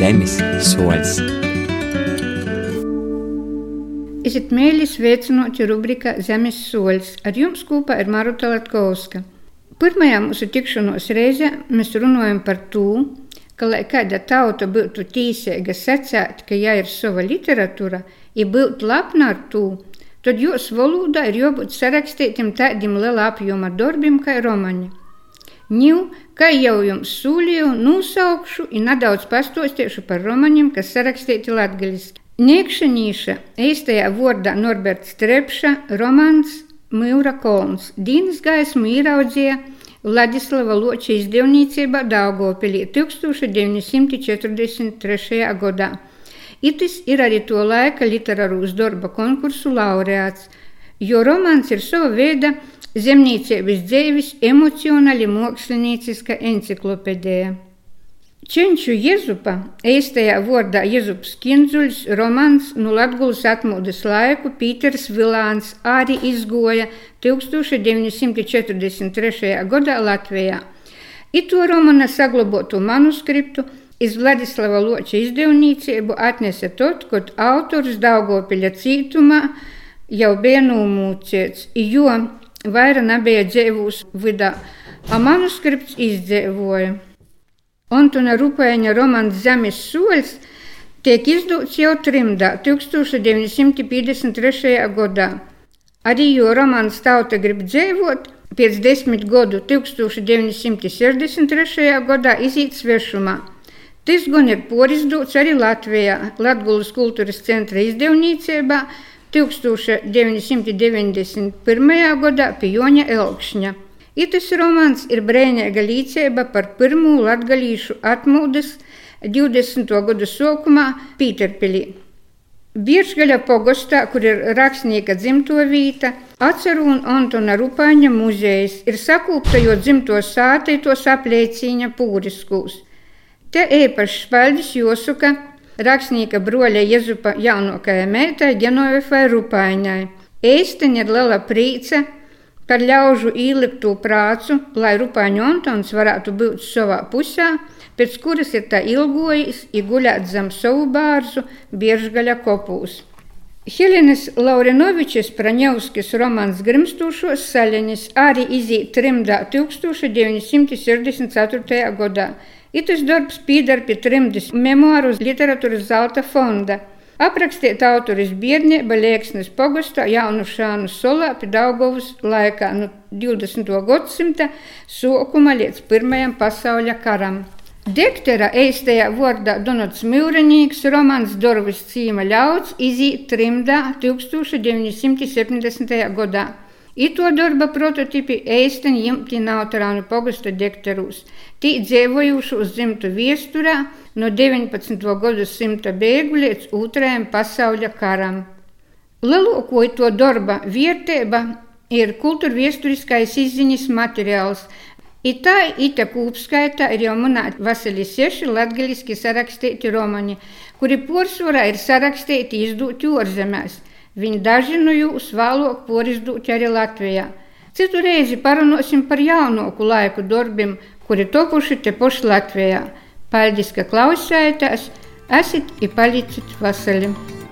Zemes solis. Esiet mēļi sveicinoti rubrikā Zemes solis. Ar jums kopā ir Maruta Latkovska. Pirmajā mūsu tikšanos reizē mēs runājam par to, ka, lai kāda tauta būtu tīsīga secēt, ka ja ir sava literatūra, ja būtu lepna ar to, tad jūsu valodā ir jābūt sarakstītam tādiem lielā apjoma darbiem kā romani. Ņū, kā jau jums sūlīju, nosaukšu un nedaudz pastostiešu par romaniem, kas sarakstīti latgaļiski. Niekšanīša, īstajā vārdā Norberts Trepša, romans Mūra Kolns. Dīnas gaismu ieraudzīja Vladislava Loča izdevniecībā Daugopilī 1943. gadā. Itis ir arī to laika literārūs darba konkursu laureāts, jo romāns ir sava veida zemniecības dzīves emocionāli mākslinieciska enciklopēdija. Čenču Jezupa, īstajā vārdā Jezups Kinzuļs, romans no Latgulas atmodas laiku Pīters Vilāns arī izgoja 1943. gadā Latvijā. Ito romana saglabotu manuskriptu iz Vladislava Loča izdevniecību atnesa tot, kad autors Daugopiļa cītumā jau bija nomūciets, jo vaira nebija dzīvūs vidā, a manuskripts izdzīvoja. Antona Rupēņa romāns Zemes soļs tiek izdots jau trimdā 1953. gadā. Arī jo romāns Tauta grib dzīvot, pēc desmit gadu 1963. gadā iziet svešumā. Tas gan ir porizdots arī Latvijā, Latgulas kultūras centra izdevniecībā 1991. gadā pie Joņa Elkšņa. Itis romāns ir brēnēga līdzība par pirmo latgalīšu atmūdes 20. gadu sākumā Pīterpilī. Biržgaļa pogostā, kur ir rakstnieka dzimto vīta, atceru un Antona Rupāņa muzejs ir sakūpta jo dzimto sātei tos apliecīņa pūriskūs. Te īpašs paldies Josuka, rakstnieka broļa Jezupa jaunākajai meitai Genovefai Rupāņai. Ēsteņa ir liela prīca, par ļaužu īliptu prācu, lai Rupāņu Antons varētu būt savā pusē, pēc kuras ir tā ilgojis, iguļāt zem savu bārzu biežgaļa kopūs. Helenes Laurinovičs Praņevskis romāns Grimstūšos saļaņas arī izīt trimdā 1964. gadā. Itas darbs pīdar pie trimdas memoāru literatūras zelta fonda – Aprakstīt autoris biednieba Lieksnes pogastā Jaunušānu solā pie Daugovas laikā no 20. gadsimta sokuma līdz Pirmajam pasauļa karam. Dektera eistajā vārdā Donots Mūrenīgs romāns Dorvis Cīma ļauts izīt trimdā 1970. gadā. Ito darba prototipi eisten jimti Nautarānu pogasta dekterūs, tī dzēvojuši uz dzimtu viesturā no 19. gadsimta beigu līdz otrajam pasauļa karam. Lielāko to darba vērtība ir kultūrviesturiskais izziņas materiāls. Itā ita kūpskaitā ir jau minēti veseli seši latgaliski sarakstīti romani, kuri porcelāna ir sarakstīti izdoti ārzemēs. Viņi daži no jūs vēlāk porizdūti arī Latvijā. Citu reizi parunāsim par jaunāku laiku darbiem, kuri topuši te paši Latvijā. Paldies, ka klausījāties! Esat i palicit vasali!